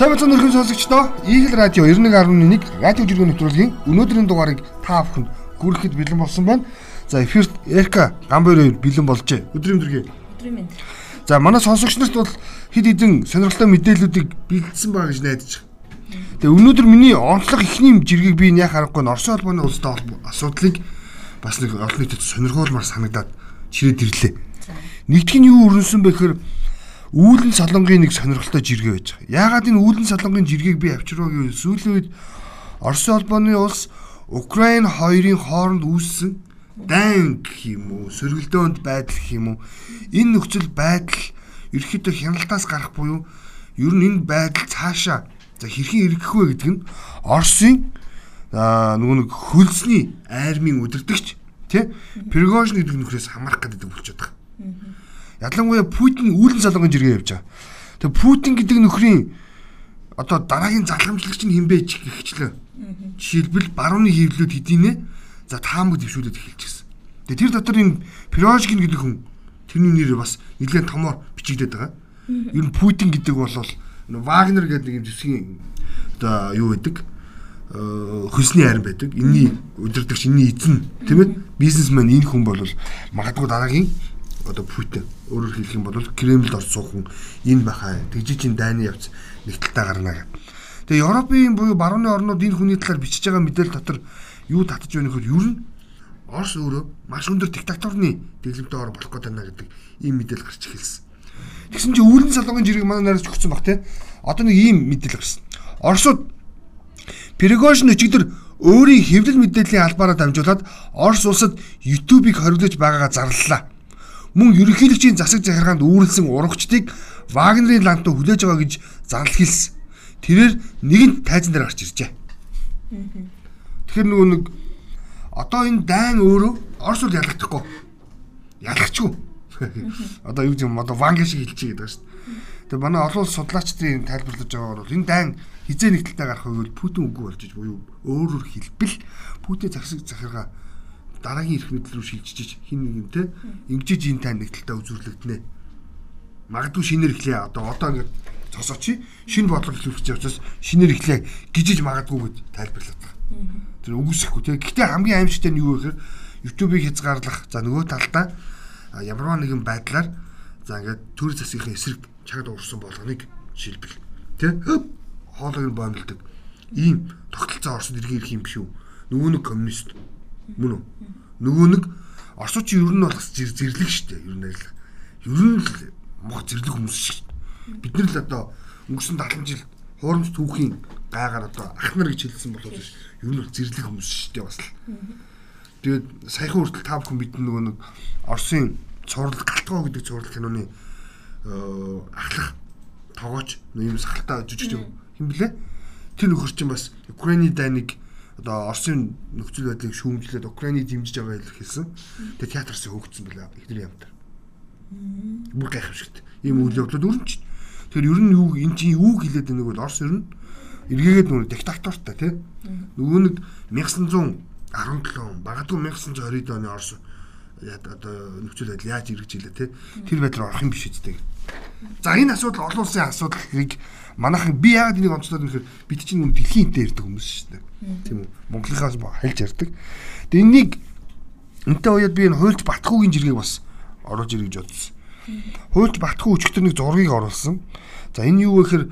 Бацхан нөхөн сонсогчдоо Eagle Radio 91.1 радио жиргэн нэвтрүүлгийн өнөөдрийн дугаарыг та бүхэнд хүрэхэд бэлэн болсон байна. За эфирт Эрка Гамбер бэлэн болжээ. Өдрийн өдргийн. Өдрийн мэнд. За манай сонсогч нарт бол хэд хэдэн сонирхолтой мэдээллүүдийг бэлдсэн байгаа гэж найдаж байна. Тэгээ өнөөдөр миний онцлог ихний жиргэг би яах аргагүй н Орос улбаны улстай асуудлыг бас нэг олон нийтэд сонирхолмоор санагдаад чирээд ирлээ. Нэгдүг нь юу өрнөсөн бэ гэхээр үүлэн солонгийн нэг сонирхолтой жиргээ байж байгаа. Яагаад энэ үүлэн солонгийн жиргээг би авчраа гэвэл сүүлийн үед Орос улбаны улс Украин хоёрын хооронд үүссэн дайн гэх юм уу, сөргөлдөөнд байдал гэх юм уу. Энэ нөхцөл байдал ерөөхдөө хяналтаас гарах буюу ер нь энэ байдал цаашаа за хэрхэн эргэх вэ гэдэг нь Оросын нөгөө нэг хөлсний армийн удирдагч тий Пригожин гэдэг нөхрөөс хамаарах гэдэг болчиход байгаа. Ялангуяа Путин үүлэн солонгон жиргээ явьж байгаа. Тэгээ Путин гэдэг нөхрийн одоо дараагийн залхамжлагч нь хинбэ ч гихчлээ. Жишээлбэл барууны хэвлэлүүд хэдийнэ за таамаг дэвшүүлээд эхэлж гисэн. Тэгээ тэр дотор энэ Пирожкин гэдэг хүн тэрний нэрээр бас нэлээд томоор бичигдээд байгаа. Ер нь Путин гэдэг бол Вагнер гэдэг юм зэвсгийн одоо юу гэдэг хөлсний харин байдаг. Энийний удирдагч, энийний эзэн тийм ээ бизнесмен энэ хүн бол магадгүй дараагийн одоо Путин өөрөөр хэлэх юм бол Кремлд суух хүн энэ бахаа тэгжижин дайны явц нэг талтаа гарна гэх. Тэгээ Европын буюу барууны орнууд энэ хүний талаар бичиж байгаа мэдээлэл дотор юу татж байна гэхээр ер нь Орос өөрөө маш өндөр диктатурны дэглэмтэй орн болох гэдэг байна гэдэг ийм мэдээлэл гарч эхэлсэн. Тэгсэн чинь үүлэн солонгын жирийг манай нараас өгсөн баг те. Одоо нэг ийм мэдээлэл гарсан. Оросууд Пригожин өчигдөр өөрийн хэвлэл мэдээллийн албаараа дамжуулаад Орос улсад YouTube-ыг хориглож байгаагаа зарлалаа мөн ерөнхийлөгчийн засаг захиргаанд үүрлсэн урагчдыг Вагнерийн лантаа хүлээж байгаа гэж зарлал хэлсэн. Тэрээр нэгэнт тайзан дээр гарч иржээ. Тэгэхээр нөгөө нэг одоо энэ дайн өөрөө Орос улс ялагдахгүй. Ялгчгүй. Одоо юу юм одоо ванга шиг хэлчихье гэдэг шүү дээ. Тэгээ манай олон улс судлаачдын тайлбарлаж байгаагаар бол энэ дайн хизээ нэг талтай гарах үед Путин үгүй болж буюу өөрөөр хэлбэл Путин засаг захиргаа дараагийн эрх мэдэл рүү шилжиж хин нэг юм те ингэжиж энэ тань нэг талтай үзүрлэгдэнэ. Магадгүй шинээр эхлэе одоо одоо ингээд цосооч шинэ бодлого хэлүүлж явчихсан шинээр эхлэе гижиж магадгүй гэд тайлбарлаад байгаа. Тэр үгүйсэхгүй те. Гэхдээ хамгийн аимшигтай нь юу вэ гэхээр YouTube-ийг хязгаарлах. За нөгөө талдаа ямар нэгэн байдлаар за ингээд төр засгийн эсрэг чагд уурсан болгоныг шилбэл. Те хоолойг нь боомлдог ийм тогтолцоо орсон иргэн ирэх юм биш үү? Нөгөө нэг коммунист Мөн үү? Нөгөө нэг орсууч ер нь бол зэрлэг штэ ер нь л. Ер нь л мох зэрлэг хүмүүс шүү. Бид нар л одоо өнгөрсөн 70 жил хуурамч түүхийн гайгаар одоо ах нар гэж хэлсэн болов биш. Ер нь бол зэрлэг хүмүүс штэ бас л. Тэгээд саяхан хүртэл та бүхэн бид нөгөө нэг Оросын цуврал галтгоо гэдэг цуврал киноны ахлах тогооч юм сахалтай жүжигч юм блэ? Тэр нөхөр чинь бас Украины дайныг одоо Оросын нөхцөл байдлыг шүүмжлээд Украиныг дэмжиж байгаа илэрхийлсэн. Тэгээ театрс хөөгдсөн байлаа ихний ямтар. Бүр гайхамшигт. Ийм үйл явдлууд өрнөч. Тэгэхээр ер нь юу эн чинь юу хэлээд байгааг бол Орос ер нь эргээгээд нөгөө диктатортай тий. Нөгөө нэг 1917 он багадгүй 1920 оны Орос одоо нөхцөл байдал яаж эргэж илээ тий. Тэр байдлаар орох юм биш үстэй. За энэ асуудал олон улсын асуудлыг манайхан би яагаад энийг онцлоод нэхэр бид чинь нүн дэлхийн дээр ирдэг хүмүүс шүү дээ. Тийм үү? Монголынхаас хайлж ярьдаг. Тэгээ энийг энтэй уяад би энэ хуульч Батхуугийн жиргэг бас оруулж ирэх гэж бодсон. Хуульч Батхуу өчигдөр нэг зургийг оруулсан. За энэ юу вэ гэхээр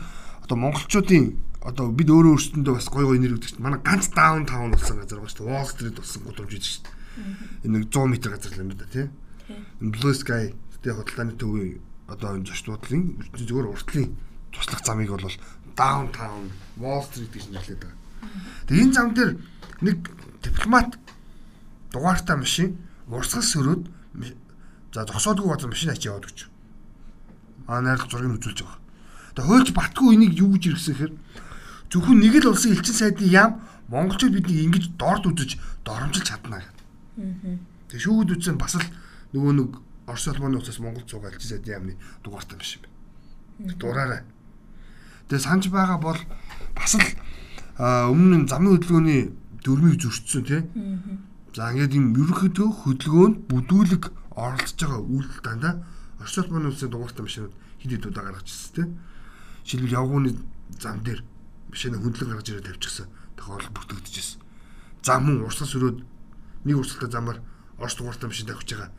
одоо монголчуудын одоо бид өөрөө өөрсдөндөө бас гой гой нэр өгдөг чинь манай ганц даун таун болсон газар байгаа шүү дээ. Wall Street болсон гудамж байдаг шүү дээ. Энэ нэг 100 м газар л юм да тий. Blue Sky тэгээ худалдааны төвийн одоо энэ зочдлын зөвхөн уртлын туслах замыг бол даунтаун Wall Street гэж нэрлэдэг байгаа. Тэгээ энэ зам дээр нэг дипломат дугаартай машин урсгал сөрөөд за зогсоодгүй газар машин ачаа яваад өгч. Аа найрлах зургийг үзүүлж байгаа. Тэгээ хуульч Батгүй энийг юу гэж иргсэн хэрэг зөвхөн нэг л улсын элчин сайдны яам монголчууд биднийг ингэж дорд үзэж доромжилж чадна гэдэг. Тэгээ шүүгүүд үзсэн бас л нөгөө нэг Орос улманы уцаас Монгол цуг элчин сайдны яамны дугаартай биш юм байна. Дураарай. Тэгээ санаж байгаа бол бас л өмнө нь замын хөдөлгөөний дөрмийг зөрчсөн тий. За ингээд юм ерөнхийдөө хөдөлгөөнд бүдүүлэг оролцож байгаа үйлдэл дандаа Орос улманы улсын дугаартай машинууд хэд хэд удаа гаргаж ирсэн тий. Жишээлбэл явгууны зам дээр машина хөндлөн гаргаж ирээд тавьчихсан. Тохиолдол бүртгэгдэжсэн. Зам мөн урсгал сөрөөд нэг урсгалтай замаар орч дугаартай машин тавьж байгаа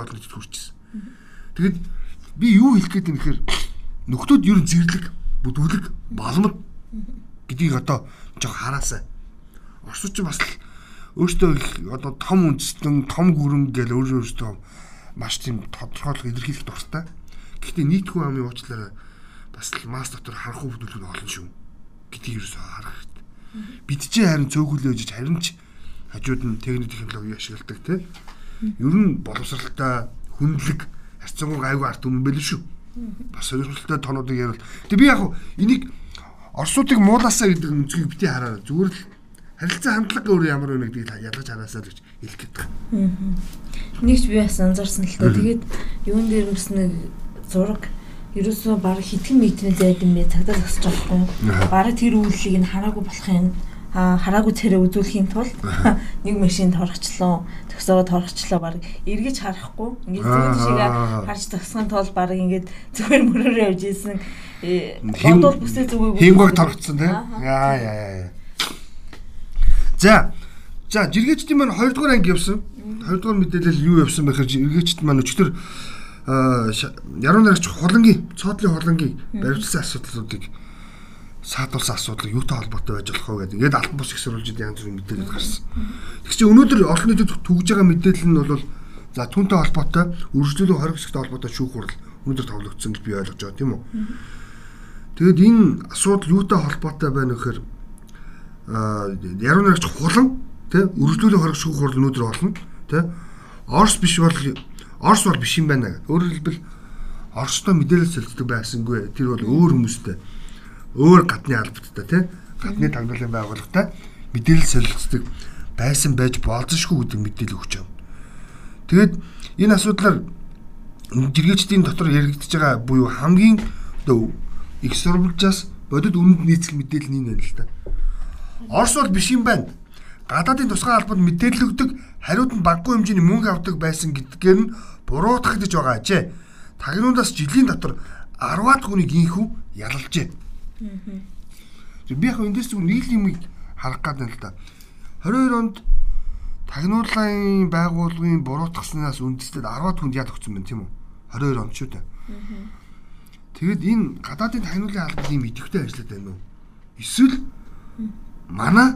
олон нийтэд хүрчихсэн. Тэгэд би юу хэлэх гээд юм гэхээр нөхдүүд ер нь зэрлэг, бүдүүлэг, балмад гэдгийг одоо жоо хараасаа. Орсууд ч бас өөртөө одоо том үндэстэн, том гүрэн гэл өөр өөртөө маш тийм тодорхойлох илэрхийлэх дуртай. Гэхдээ нийтхүү амын уучлаараа бас л масс дотор харах бүдүүлэг нь олон шүү гэдгийг ерөөсөө харах хэрэгтэй. Бид ч харин цөөхөлөөж харин ч хажууд нь техник технологи ашигладаг те. Ер нь боловсралтай хүндлэг харьцангуй айгүй арт юм байл шүү. Бас сонирхолтой тонуудыг ярил. Тэгээ би яг энийг Орсуудыг муулаасаа гэдэг үнцгийг бити хараа. Зүгээр л харилцаа хандлага өөр ямар вэ гэдгийг ялгаж хараасаа л гэж хэлэх гээд байна. Нэгч би бас анзаарсан л та. Тэгээд юун дээр юмс нэг зураг ерөөсөө баг хитгэн митмэл зайд юм бэ цагдаа зогсож байгаа байхгүй. Бараг тэр үйлийг нь хараагүй болохын хараагүй царай үзүүлэхийн тулд нэг машинд хорхочлоо төгсөөд хорхочлоо баг эргэж харахгүй. Ингээд зүүн тишээ харж тагсгын тулд баг ингээд зүгээр мөрөөр явж исэн бодвол бүсээ зүгөө хингог торгцсон тийм яа яа яа за за жиргээчдийн маань 2 дугаар анги явсан. 2 дугаар мэдээлэл юу явсан бэхээр жиргээчд маань өчтөр яруу найрагч холонгийн цоотлын холонгийн баримтсан асуудлуудыг саадуулсан асуудал юутай холбоотой байж болох вэ гэдэг. Ингээд алтан бус их сурвалжид янз бүрийн мэдээлэл гарсан. Тэг чи өнөөдөр олон нийтэд түгж байгаа мэдээлэл нь бол за түүнтэй холбоотой үржлүүлэн хориг хэсэгтэй холбоотой шүүх хурал өнөөдөр товлогдсон гэж би ойлгож байгаа тийм үү. Тэгэд энэ асуудал юутай холбоотой байна гэхээр а яруу найрагч хулан тий үржлүүлэн хориг шүүх хурал өнөөдөр болно тий Орс биш бол Орс бол биш юм байна гэдэг. Өөрөөр хэлбэл Оростой мэдээлэл солилцдог байсангүй. Тэр бол өөр хүмүүстэй өөр гадны албаттай тий гадны тагнуулын байгууллагатай мэдээлэл солилцдог байсан байж болзошгүй гэдэг мэдээлэл өгч байгаа. Тэгээд энэ асуудлаар жиргээчдийн дотор яригдж байгаа буюу хамгийн одоо их сурвалжаас бодит үнэнд нийцэх мэдээлэл нь энэ л та. Орос бол биш юм байна. Гадаадын тусгай албад мэдээлэл өгдөг, хариуд нь баггүй хэмжээний мөнгө авдаг байсан гэдгээр нь буруутгагдж байгаа ажээ. Тагнуулаас жилийн дотор 10-аад хүнийг инхүү ялалжээ. Би яг эндээс зүгээр нэг л юм харах гээд байна л да. 22 онд тагнуулын байгууллагын буруутгаснаас үндэслээд 10-аад хүнд яд өгсөн байна тийм үү? 22 онд шүү дээ. Тэгэд энэ гадаадын тагнуулын албад ийм идэвхтэй ажиллаад байна уу? Эсвэл манай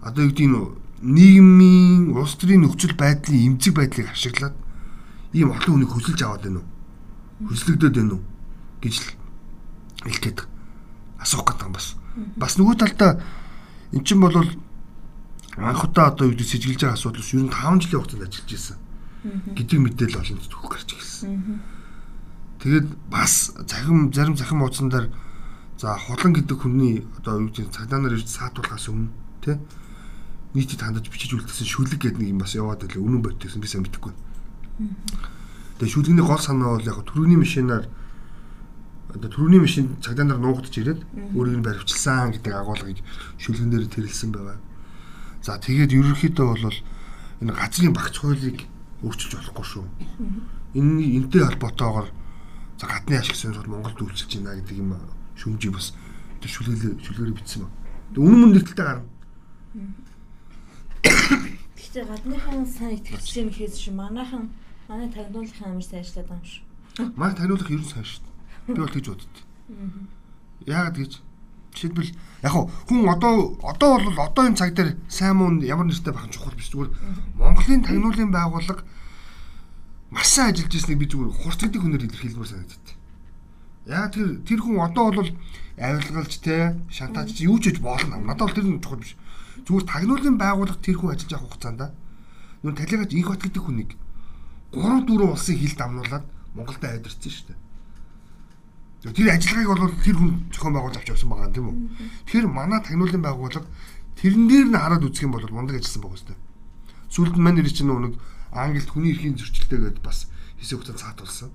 одоо юу гэдэг нь нийгмийн улс төрийн нөхцөл байдлын эмзэг байдлыг ашиглаад ийм олон хүнийг хөсөлж аваад байна уу? Хөслөгдөд байна уу гэж л хэлэх гээд асуух гэдэг юм бас. Бас нөгөө талдаа эн чинь бол анх удаа одоо юу гэдэг сэжиглэж байгаа асуудал ер нь 5 жилийн хугацаанд ажиллаж ирсэн. гэдэг мэдээлэл олон төгөх гарч ирсэн. Тэгээд бас захим зарим захим ууцсандар за хулан гэдэг хүний одоо юу гэдэг цагдаа нар ирж саатуулахаас өмнө тий нийтэд хандаж бичиж үлдсэн шүлэг гэдэг нэг юм бас яваад байлаа үнэн бодтойсэн би сайн мэдэхгүй. Тэгээ шүлэгний гол санаа бол яг төрөний машинаар одоо төрөний машин цагдаа нар нуугдж ирээд өөрийг нь баривчилсан гэдэг агуулгыг шүлгэн дээр тэрэлсэн байгаа. За тэгээд ерөнхийдөө бол энэ газрын багц хуулийг өөрчилж болохгүй шүү. Энэ энтэй холбоотойгоор за гадны ашиг сонирхол Монголд үйлчилж байна гэдэг юм шүмжийг бас тэр шүлгээр шүлгээр бичсэн ба. Үнэн мөн нэгдэлтэй гарна. Гэхдээ гадныхан сайн итгэж юм хээс шүү. Манайхан манай тагнуулахын амар сайн ажиллаад байгаа юм шүү. Манай таниулах ерөн сайн шүү. Би бол тэгж боддог. Яагаад гэж жишээлбэл яг хүн одоо одоо бол одоо энэ цаг дээр сайн муу ямар нэртэй байх чухал биш зүгээр Монголын тагнуулын байгууллага маш сайн ажиллаж ирснийг би зүгээр хурцдаг хүнээр илэрхийлмээр санагддаг. Яа тэр тэр хүн одоо бол авилгалж те шантааж юу ч гэж болно. Надад бол тэр нь чухал биш. Зүгээр тагнуулын байгууллага тэр хүн ажиллаж явах хугацаанд нүн талигаж инх бат гэдэг хүнийг 3 4 улсын хил дамнуулаад Монголд айдарсан шүү дээ. Тэр ажиллагааг бол тэр хүн зохион байгуулж авч явсан байгаа юм тийм үү. Тэгэхээр манай тагнуулын байгууллага тэрэн дээр нь хараад үзэх юм бол мундаг ажилласан байгаа хэвээр. Сүүлд нь мань нэр чинь нэг Англид хүний эрхийн зөрчилтэй гэдээ бас хэсэг хугацаанд цаатуулсан.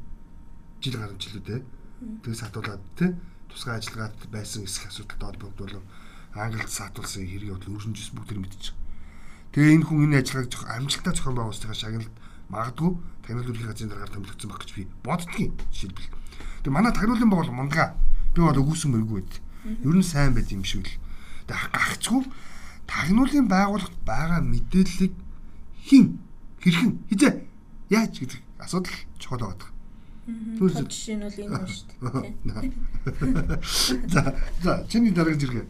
Жил гаруй жилүүдээ. Тэгээ саатуулаад тий тусгай ажиллагаад байсан хэсэг асуудалтай холбогдвол Англид саатуулсан хэрэг явдал өршөнжс бүгд тэр мэдчих. Тэгээ энэ хүн энэ ажиллагааг зөх амжилттай зохион байгуулалтын шагналд магадгүй танил үрхийн газрын дараагаар томилогдсон баг гэж би боддгийн жишээлбэл. Тэгээ манай тагнуулын бол мундага би бол өгүүлсэн мөргүй байд. Ер нь сайн байд юм шиг л. Тэгээ гагцгүй тагнуулын байгууллагт байгаа мэдээллийг хин хэрхэн хизээ яаж гэдэг асуудал чухал байдаг. Түр жишээ нь бол энэ байна шүү дээ. За за чиний дараагийн зэрэг.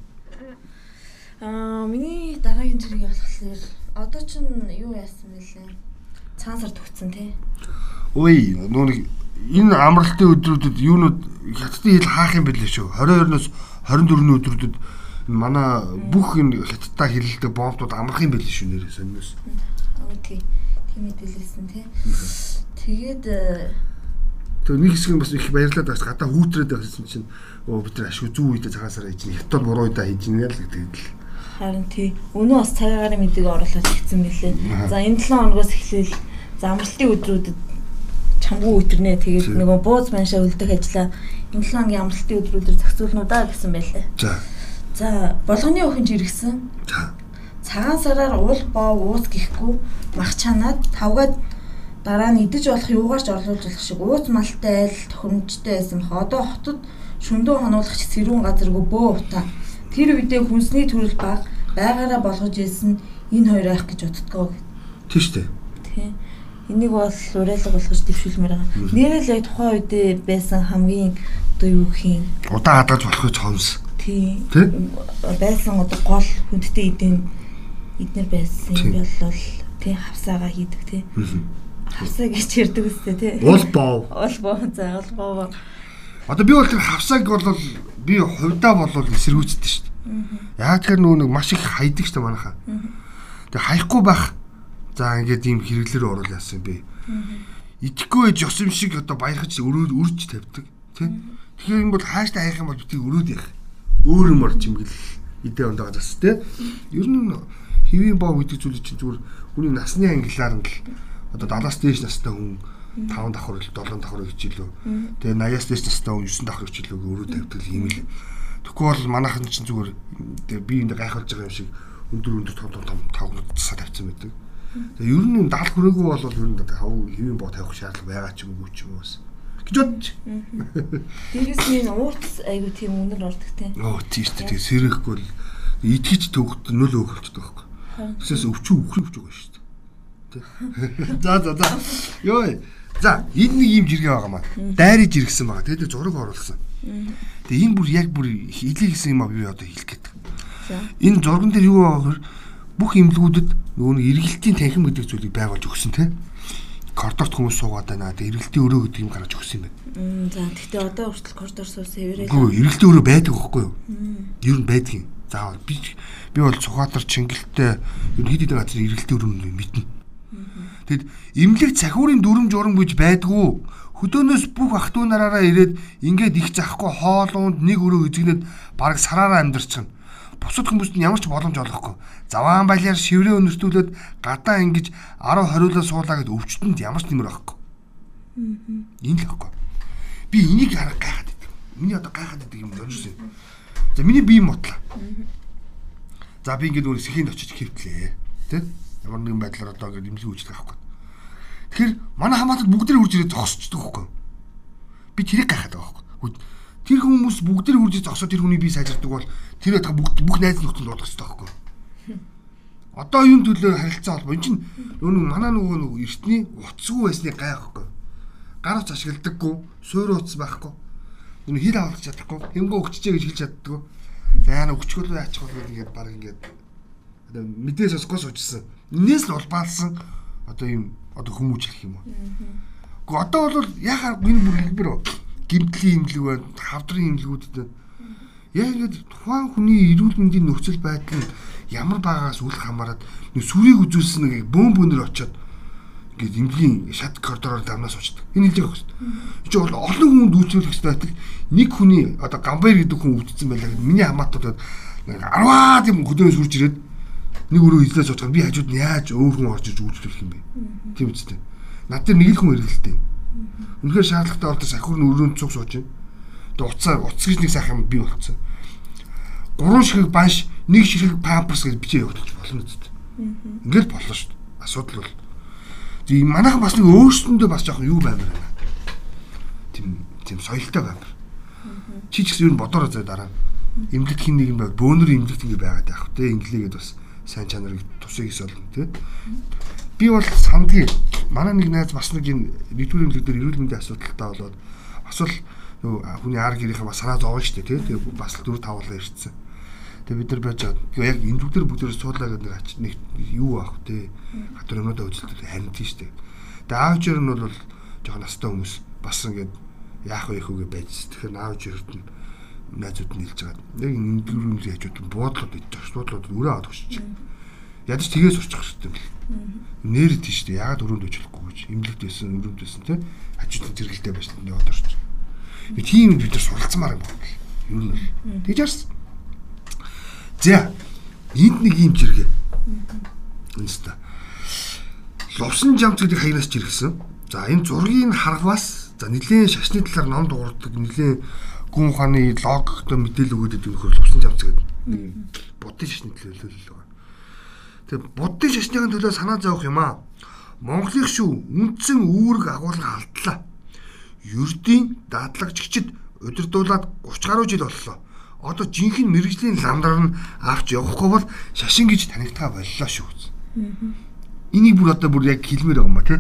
Аа миний дараагийн зэрэг болохоор одоо ч юу яасан бэлээ. Цаансар төгцсөн тий. Ой нүүн энэ амралтын өдрүүдэд юунууд хятадын хил хаах юм бэлээ шүү. 22-оос 24-ний өдрүүдэд манай бүх энэ хятадтай хилэлдэг бомбууд амрах юм бэлээ шүү нэрээ сонирс. Аа тий. Тийм мэдээлсэн тий. Тэгээд Тэгээ нэг хэсэг нь бас их баярлаад бас гадаа хүүтрээд байсан чинь оо бид нар ашгүй зүү үедээ цагаасаар хийж нэг хятад буруу үедээ хийж нэг л гэдэг л. Харин тий. Өнөө бас цагаагаар мэдээг оруулаад ирсэн билээ. За энэ 7 хоногоос эхлээл замралтын өдрүүдэд чамгүй өдрнээ тэгээд нөгөө бууз маншаа үлдэх ажиллаа энэ 7 хоногийн амралтын өдрүүдээр зохицуулнуудаа гэсэн байлээ. За. За болгоны өхөнж иргсэн. За. Цагаан сараар уул боо уус гэхгүй мах чанаад тавгаад дараа нь идэж болох юугаарч орлуулж болох шиг ууц малтай айл тохиромжтой байсан бах. Одоо хотод шөндөө хонуулах сэрүүн газаргүй бөө утаа. Тэр үедээ хүнсний төрөл баг байгаараа болгож ийсэн энэ хоёр айх гэж боддгоо. Тийм шүү дээ. Энийг бол уриалга болгож дэвшүүлмээр байгаа. Нэрэл яг тухайн үедээ байсан хамгийн одоо юу гэх юм Удаа хадгалж болох гэж хомс. тий Тий? байсан одоо гол хүндтэй эдэн эднэр байсан юм бол тий хавсаага хийдэг тий. Хавсаа гэж ярьдаг үстэй тий. Уул боо. Ол боо за ол боо. Одоо би бол тэр хавсааг бол би хувьдаа бол эсэргүүцдэг шүү дээ. Яг тэр нөө нэг маш их хайдаг шүү дээ манайхаа. Тэгээ хаяхгүй байх. За ингээд ийм хэрэглэр орол яасан би. Итгэхгүй ээж ёс юм шиг одоо баярхаж өрөө үрж тавьдаг. Тэ? Тэгэхээр энэ бол хааштай хаях юм бол битгий өрөөд явах. Өөр юм орж имгэл идэ ондоо зас тэ. Ер нь хэвийн боо гэдэг зүйл чинь зүгээр хүний насны ангиллаар нь л одоо 70-аас дээш настай хүн 5 давхар л 7 давхар хичээлөө. Тэгээ 80-аас дээш настай хүн 9 давхар хичээлөө өрөө тавьдаг юм л. Тэгэхгүй бол манайхан чинь зүгээр би энэ гайхалж байгаа юм шиг өндөр өндөр том том том тавгнууд тасаа тавьсан байдаг. Тэгээ ер нь даал хүрээгүй бол ер нь хав хэвийн боо тавих шаардлага байгаа ч юм уу ч юм уу гэж бодож. Дээрээс нь ууц айгу тийм үнэр ордог тий. Оо тийм шүү дээ. Сэрэхгүй л итгэж төвхт нөл өөхөлтдөг байхгүй. Тэсээс өвчөө өвч байгаа шүү дээ. За за за. Йоо. За энэ нэг юм жиргээ байгаа маа. Дайриж иргсэн байгаа. Тэгээд зураг оруулсан. Тэгээ энэ бүр яг бүр хэлий гэсэн юм аа би одоо хэлэх гээд. За. Энэ зурган дээр юу байгаа гэхээр бүх имлгүүдэд нөгөө нэг эргэлтийн танхим гэдэг зүйлийг байгуулж өгсөн тийм. Коридорт хүмүүс суугаад байна. Тэгээ эргэлтийн өрөө гэдэг юм гаргаж өгсөн юм байна. За тэгтээ одоо хүртэл коридор суусан эвэрээ. Үгүй эргэлтийн өрөө байдаг байхгүй юу? Ер нь байдаг юм. За би би бол Цухаатар Чингэлтэй ер нь хэд хэдэн газар эргэлтийн өрөө мэднэ. Тэгэд имлэг цахиурын дүрм журам гэж байдгүй. Хөдөөнөөс бүх ах トゥ нараараа ирээд ингээд их захгүй хоолунд нэг өрөө эзэгнээд бараг сараараа амьдарчихна. Бусад хүмүүст нь ямар ч боломж олохгүй. Заваан балиар шиврээ өнөртүүлээд гадаа ингэж 10 20-уулаа суулаа гэд өвчтөнд ямар ч нэмэр байхгүй. Энэ л байхгүй. Би энийг харах гайхаад байдаг. Миний одоо гайхаад байдаг юм зоржсон. За миний бие мотлаа. За би ингээд өөр сэхэнд очиж хэвтлээ. Тэ? Ямар нэгэн байдлаар одоо ингээд имлэг үүсгэх байхгүй. Тэгэхээр манай хамаатад бүгд ирж ирээд зогсчдөг байхгүй. Би тэрийг гайхаад байгаа байхгүй. Тэр хүмүүс бүгд ирж ирж зогсоод тэр хүний бие сайжирдаг бол тэр ятга бүгд бүх найз нөхдөд дуудах хэрэгтэй байхгүй. Одоо юм төлөө харилцаа холбоо. Энд чинь нөгөө манай нөгөө нөгөө эртний утасгүй байсны гайхахгүй. Гар утас ашигладаггүй, суурь утас байхгүй. Энэ хил авах чадахгүй, хэнгөө өгчжээ гэж хэлж чаддаггүй. За яна өгчгөл яачих бол ингээд баг ингээд одоо мэдээ сонсгоо суучсан. Инээс л улбаалсан одоо юм одоо хүмүүжлэх юм уу. Гэхдээ одоо бол яхаа энэ бүр хэлбэр гимтлийн имлэг байна, хавдрын имлгүүдэд байна. Яг ингээд тухайн хүний эрүүл мэндийн нөхцөл байдал нь ямар байгаагаас үл хамааран нэг сүрийг үзүүлсэн нэг бөөм бөөнөр очиод ингээд имлгийн шат коридороор дамнаас очдог. Энэ хэлж байгаа хөст. Энд чинь бол олон хүнд үйлчлүүлэх хэрэгтэй байтал нэг хүний одоо гамбайр гэдэг хүн үүдсэн байлаа гэдэг миний хамаатууд нэг 10 тийм хөдөөнөөс үрж ирээд нэг өрөө эзлэж очиход би хажууд нь яаж өөр хүн орж иж үйлчлүүлэх юм бэ? Тийм үстэй. Над дээр нэг л хүн ирэлтэй. Үнэхээр шаардлагатай бол сахиур нь өрөөнд цуг сууж байна. Тэгээ уцаа уц гэж нэг сайхан бий болцсон. Гурван ширхэг банш, нэг ширхэг памперс гэж бичээ явуулчих болно үстэй. Ингээд болно шүү дээ. Асуудал бол Тийм манайхан бас нэг өөрсөндөө бас жоохон юу баймар байна. Тийм тийм соёлтой баймар. Чи ч гэсэн юу бодороо зөө дараа. Имлэгдхийн нэг юм байна. Бөөнөр имлэгт ингэ байгаад байх те инглигээд бас сайн чанарыг тусыг ис болно те. Би бол сандгийн манай нэг найз бас нэг энэ нэгдүгээр имлэг дээр эрүүл мэндийн асуудалтай болоод асуул хүний ар гэрийнхээ бас санаа зовж штэ те. Тэгээ бас л 4 5 болоо ирсэн. Тэгээ бид нар байж байгаа. Яг энэ бүгдэр бүгдээр суулаа гэдэг нэг ач нэг юу аах те. Хатар өнөөдөө үзэлтэй харин тийм штэ. Тэгээ аавч ер нь бол жоохон настай хүмүүс бас ингээд яах вэ хөөгээ байж. Тэгэхээр аавч ерд нь найзууд нь хэлж байгаа. Яг энэ дөрвөн яжууд буудлууд идэж буудлууд өрөө аваад өгч. Ядаж тгээс урчих хэрэгтэй юм бэл. Нэр тийш дээ. Ягаад өрөөнд өчлөхгүй гэж. Имлэгт байсан, өрөөнд байсан те. Хажууд зэрэгэлтэй байсан нь яваад орч. Тийм бид нар суралцмаар юм байна. Ер нь бол. Тэгж харсан. За. Энд нэг юм жиргээ. Үнэстэ. Лувсан жамц гэдэг хаягнаас жиргсэн. За энэ зургийг харахаас за нэлийн шашны талаар ном дуурдаг нэлийн гүн ухааны логиктой мэдээлэл өгөөд идэг нөхөр лувсан жамц гэдэг буддын шашны төлөөлөл. Тэгээ буддын шашныхын төлөө санаа зовох юм аа. Монголын шүү үндсэн үүрэг агуулга алдлаа. Ердийн даатлагччид удирдуулаад 30 гаруй жил боллоо. Одоо жинхэнэ мэрэгжлийн ламдар нь авч явахгүй бол шашин гэж танигдгаа боллоо шүү. Энийг бүр одоо бүр яг хэлмээр байгаа юм ба тий.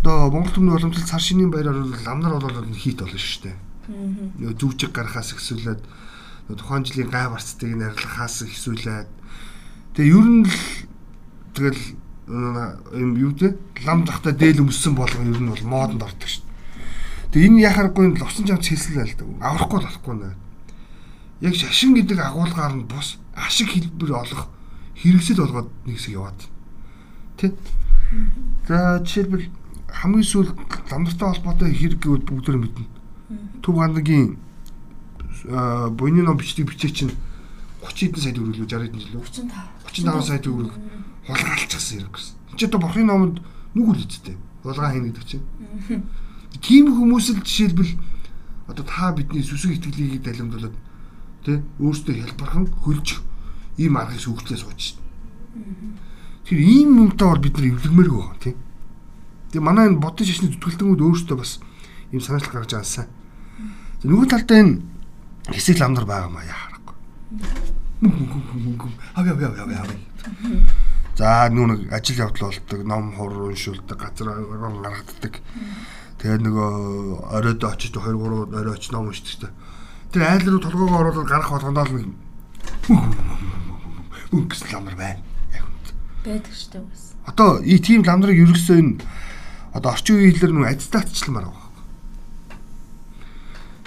Одоо Монгол төмний уламжлалт цар шинийн баяраар ламнар болоод хийт болно шүү дээ Нөгөө зүвжиг гарахаас ихсүүлээд тухайн жилийн гай барцтыг нэрлэхаас ихсүүлээд тэгээ ер нь л тэгэл юм юу те лам захта дээл өмссөн болгон ер нь бол модонд ордог шүү. Тэгээ энэ яхааргүй ловсон жамц хэлсэн л л аврахгүй болохгүй нэ. Яг шашин гэдэг агуулгаар нь бус ашиг хэлбэр олох хэрэгсэл болгоод нэг хэсэг яваад. Тэ? За жишээлбэл хамгийн сүүл ламдартай холбоотой хэрэг гэвэл бүгд мэднэ Төв гандагийн буйны ном бичдэг бичээ чинь 30 хэдэн сая төгрөг лөө 60 хэдэн жил үү? 35. 35 сая төгрөг хулгайлчихсан хэрэг гэсэн. Чи одоо бурхны номонд нүг үл үсттэй. Хулгай хийнэ гэдэг чинь. Тийм хүмүүс л жишээлбэл одоо та бидний сүсэг итгэлийг далимдуулаад тий өөртөө хэлбархан хөлж ийм аргыг сүгтлээ сууж шин. Тэр ийм юмтай бол бид нар эвлэгмээргүй байна тий. Тэгээ манай энэ бодон шашны зүтгэлтэнгүүд өөртөө бас ийм санаачлал гаргаж аасан. Нөгөө талдаа энэ хэсэг ламдар байгаа маа яа харахгүй. Хав яв яв яв яв. За нүг ажил явдал болдог, ном хор уншуулдаг, газар гаргаддаг. Тэгээд нөгөө оройд очиж 2 3 орой очиж ном уншдаг. Тэр айл руу толгоогоо оруулаад гарах болгондоо л нэг мөнгөс ламдар байна. Яг үнд. Байдаг шүү дээ бас. Одоо и тийм ламдрыг ерөөсөө энэ одоо орчин үеийн хэлээр нэг аттестатчлмаар байгаа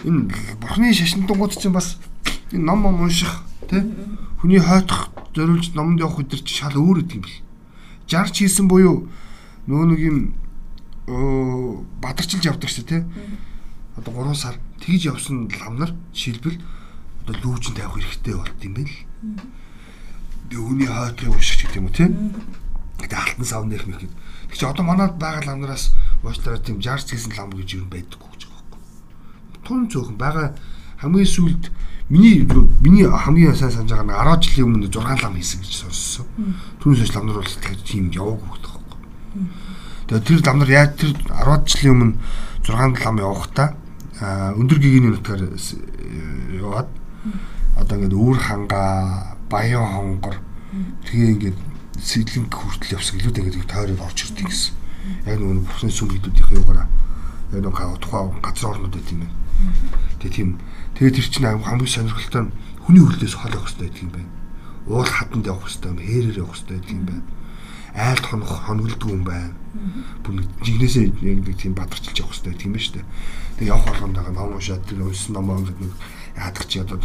энэ бурхны шашинтангууд чинь бас энэ ном ном унших тий хүний хойтох зориулж номонд явах өдөр чи шал өөр гэдэг юм бэл. Жарч хийсэн буюу нөгөө нэг юм бадарчилж явдаг шүү тий. Одоо 3 сар тэгж явсан ламнар шилбэл одоо лүүжин тавих хэрэгтэй болт юм бэл. Тэгээ хүний хойтыг унших гэдэг юм уу тий. Тэгээ алтан савн нэх мэхэд. Тэг чи одоо манад байгаа ламнараас уучлаарай тийм жарч хийсэн лам гэж юу байдаггүй гэж тун цөөхөн байгаа хамгийн сүүлд миний миний хамгийн сайн санаж байгаа нь 10 жилийн өмнө 6 лам хийсэн гэж сонссон. Түүнээс хойш ламнар бол тийм яваагүй гэдэг байхгүй. Тэгээд тэр ламнар яаж тэр 10 жилийн өмнө 6 лам явахдаа өндөр гэгэний нутгаар яваад одоо ингээд үүр хангаа баян хонгор тэгээ ингээд сэдлэнг хүртэл явсан илүү тэгээд тойроод орж ирдэг гэсэн. Яг нөгөө бүхний сүм хэдүүдийн юугаараа яг нөгөө тухайн газар орнууд байт юм байна. Тэгээ тийм тэгээ тэр чинь хамгийн сонирхолтой нь хүний хөлдөөс хол явах хэрэгтэй гэдэг юм байна. Уул хатанд явах хэрэгтэй юм, хээрээр явах хэрэгтэй гэдэг юм байна. Айлт хонох хонголдгүй юм байна. Бүр нэг жигнэсээ яг нэг тийм бадарчилж явах хэрэгтэй тийм ба штэ. Тэгээ явах болгондоо ном уншаад тэр унсан номоо ингээд нэг яадаг чи одоо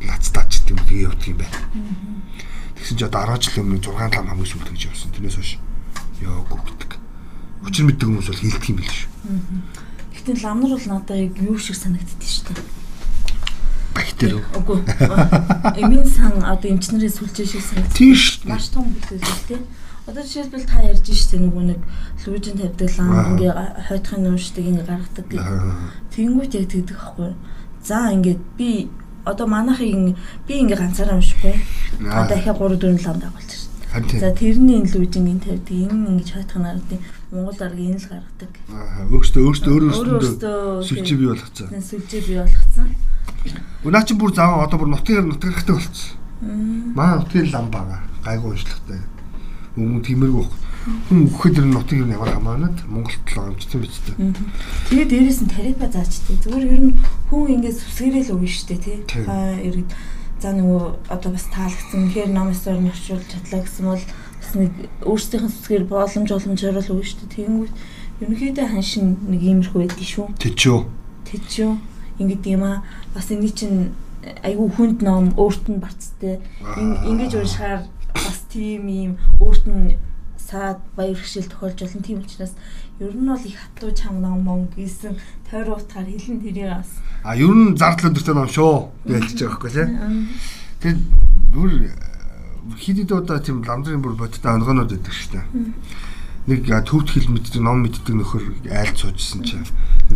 лацтаач гэдэг юм тэгээ явдаг юм байна. Тэгсэн чи одоо 10 жилийн өмнө 6 лам хамгийн сүүлд гэж явсан. Тэрнээс хойш яагүй гэдэг. Учир мэддэг хүмүүс бол хэлдэг юм биш шүү. Гэтэ ламнар бол надад яг юу шиг санагддээ шүү дээ. Бактери. Үгүй. Эмийн сан одоо эмчнэрээ сүлжээ шиг санагддаг. Тийш. Маш том бүлээл тий. Одоо жишээлбэл та ярьж штэ нөгөө нэг лүүжин тавьдаг лам ингээ хойтхын нуушдаг ингээ гаргадаг гэх. Тэнгүүт яг тэгдэг аахгүй. За ингээд би одоо манайхыг би ингээ ганцаараа уншихгүй. Одоо дахиад 3 4 лам дагуулж шээ. За тэрний энэ лүүжингийн тавьдаг энэ ингээ хойтхын нардаг Монгол арга энэ л гаргадаг. Аа өөртөө өөртөө өөрөөсөө сүлжээ бий болгоцсон. Сүлжээ бий болгоцсон. Өнөө чи бүр зав одоо бүр нутгаар нутгархтай болцсон. Манай нутгийн лам бага гайгүй уншлагтай. Өмнө тиймэрхүү хүн өгөхөд нь нутгийг нь ямар хамаанад Монголд л байгаа тийм биз дээ. Тэгээ дээрээс нь тарифа заачтай. Зүгээр ер нь хүн ингэж сүсгэрэл өгнө штэ тий. Аа ерөд за нөгөө одоо бас таалагдсан хэр ном нь орчуулж чадлаа гэсэн бол бас нэг өөрсдийнх нь сүсгээр боломж боломжоор л өгнө штэ. Тэгэнгүүт ерөнхийдөө ханшин нэг иймэрхүү байдаг шүү. Тэчөө. Тэчөө. Ингээд юм аа бас энэ чинь айгүй хүнд ном өөрт нь барцтай. Ингэж уншихаар бас тийм юм өөрт нь саад баяр хөшил тохиолж болно. Тийм учраас ер нь бол их хатуу чам ном мон гэсэн тойр утгаар хэлэн тэрийг бас. А ер нь зардал өндөртэй ном шүү. Ялж байгаа байхгүй тийм. Тэгээд бүр хидэд удаа тийм ламдрын бүр бодтой онгонод өгдөг шүү дээ. Нэг төвд хэл мэддэг ном мэддэг нөхөр айлд суужсэн чинь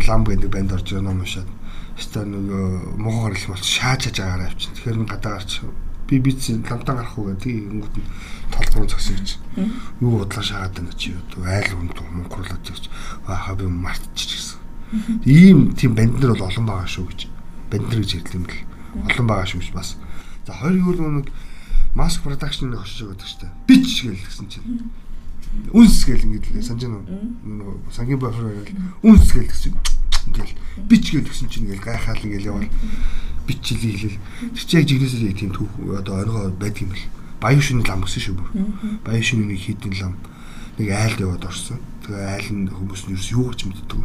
лам гэдэг банд орж байгаа ном уншаад. Өстой нөгөө мохоор л бол шааж чаж агаараа авчин. Тэгэхээр нь гадаа гарч би биц ламтан гарах уу гэдэг ингэнгүүт нь толгойн зогсоо гэж. Юу бодлоо шаагаад байна чи юу айл хүнд мөнгөрлөөд гэж бааха би мартчих гэсэн. Ийм тийм банд нар бол олон байгаа шүү гэж. Банд нар гэж хэлдэг юм л олон байгаа шүү гэж бас. За хоёр юу нэг маск продакшн очиж байгаа гэдэг чинь бич гэл гэсэн чинь. Үнс гэл ингэ санаж байна уу? Сангийн бофер үнс гэл гэсэн чинь ингээл бич гэл гэсэн чинь ингээл гайхаал ингээл явал бичил хэлэл. Тэр чи яг жигнэсээ тийм түүх одоо оргоо байдаг юм бэл. Баян шүний лам гэсэн шүү бүр. Баян шүний нэг хідэн лам нэг айлд яваад орсон. Тэгээ айл нь хүмүүс нь юу гэж мэддэг.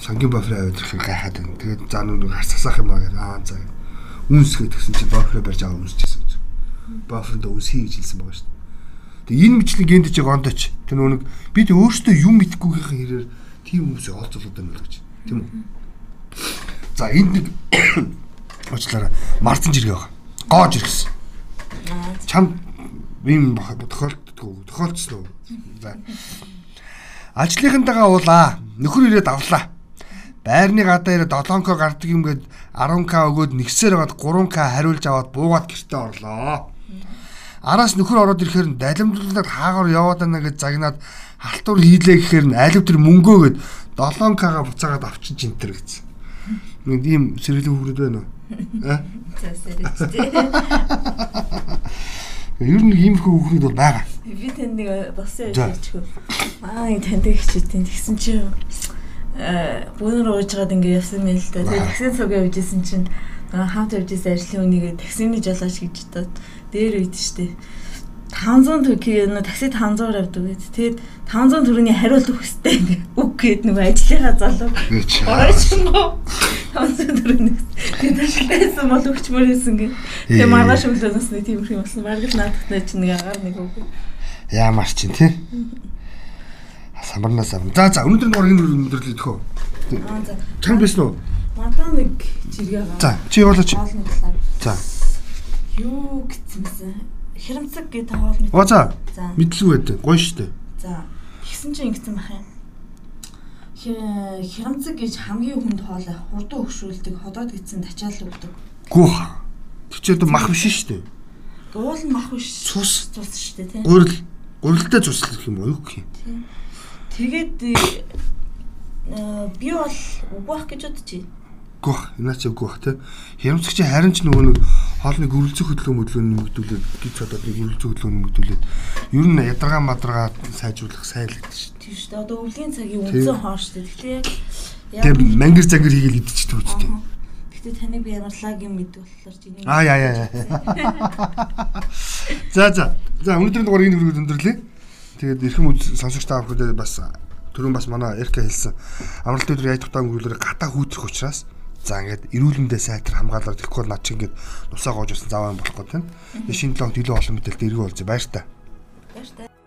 Сангийн бофроо аваад ирэх гайхаад байна. Тэгээд заа нүг харсасах юм аа гэдэг. Аа заа. Үнсгээ тэгсэн чинь бофроо барьж аваа үнсчихсэн гэж. Бофронд үнсхий гэж хэлсэн байгаа шүү. Тэгээ энэ мэтлэг гэнт чиг ондоч. Тэр нүг бид өөрсдөө юм мэдхгүйхээ хэрээр тийм хүмүүсээ олзуулдаг юм л гэж. Тийм үү? За энд нэг уучлаарай. Марцан жиргээ байгаа. Гоож ирсэн. Чам ийм тохиолддог тохиолдсон уу? За. Ажлынхантайгаа уулаа. Нөхөр ирээд авлаа. Байрны гадаа ирээд 7к гардаг юм гээд 10к өгөөд нэгсээр байгаад 3к хариулж аваад буугаад гэртээ орлоо. Араас нөхөр ороод ирэхээр далимдлаад хаагаар яваад байна гэж загнаад халтур хийлээ гэхээр алив тэр мөнгөө гээд 7к-га буцаагаад авчин жинтэр гэсэн. Нэг ийм сэргэлэн хүүхэд байна уу? Аа? Сэрэгчтэй. Ер нь иймэрхүү хүүхэд бол байгаа. Би танд нэг босын ярьчихв. Аа энэ танд хичээдэн тэгсэн чи э бүүнөр уужгаад ингэ явсан мэйл л да. Тэгээ таксин цуг явжсэн чинь хамт явжсэн ажлын үнийг таксины жолооч гэж бодоод дээр үйд штэ. 500 төгрөг такси 500-аар авдаг гэд. Тэгээд 500 төгрөгийн хариулт өгөх хэрэгтэй. Үг гээд нөгөө ажлынхаа залуу. Оройчмоо. 500 төгрөг. Тэгээд байсан бол өгчмөр байсан гэ. Тэгээд маргааш өглөөнөөс нэг тиймэрхүү болсон. Л наадахтай чинь нэг агаар нэг үг. Яамар чинь тий. Самарнаас авна. За за өнөөдөр гор энэ өндөрлөө төхөө. Аа за. Чам байсан уу? Надаа нэг жиргээ байгаа. За чи явуулаач. За. Юу гэсэн бэ? Хямцаг гэдэг хоол мэд. Оо за. Мэдлгүй байдаг. Гоё штэ. За. Тэгсэн чинь ингэсэн бах юм. Хямцаг гэж хамгийн хүнд хоол хурдан өгшүүлдэг ходоод гидсэн тачаал өгдөг. Гүх. Тэгчээд мах биш штэ. Уул нь мах биш. Цус. Цус штэ тий. Гурил. Гурилтай цус гэх юм уу юу гэх юм. Тэгээд би бол үгүйх гэж бодчих. Гүх. Энэ ч үгүйх тий. Хямцаг чи харин ч нөгөө нэг хоолны гөрөлцөх хөдөлгөөн хөдөлгөөнд нэмэгдүүлээд гэж одоо нэг гөрөлцөх хөдөлгөөнд нэмэгдүүлээд ер нь ядаргаа мадаргаа сайжруулах гэдэг шүү. Тийм шүү. Одоо өвлийн цагийн үндсэн хоол шүү. Тэгэхээр яг мангар зангар хийгээл идчихдэг үстэй. Гэтэ таныг би ямар лагийн мэд болохоор чиний Аа яа яа. За за. За өнөөдрийн дугаар энэ хүрээд өндөрлөө. Тэгээд эрхэм үз сонсогч та бүхэнд бас түрүүн бас манай Эрка хэлсэн амралт өдөр яй тухтаа өнгөрүүлэр гата хүүтрэх учраас За ингээд эрүүл мэндээ сайтар хамгаалаад тэгэхгүй над чи ингээд нусаа гоож усан заваа болохгүй тийм. Тэгээ шинэ 7 хоног илүү олон мэдээлэл дэрэг болж баяр та. Баяр та.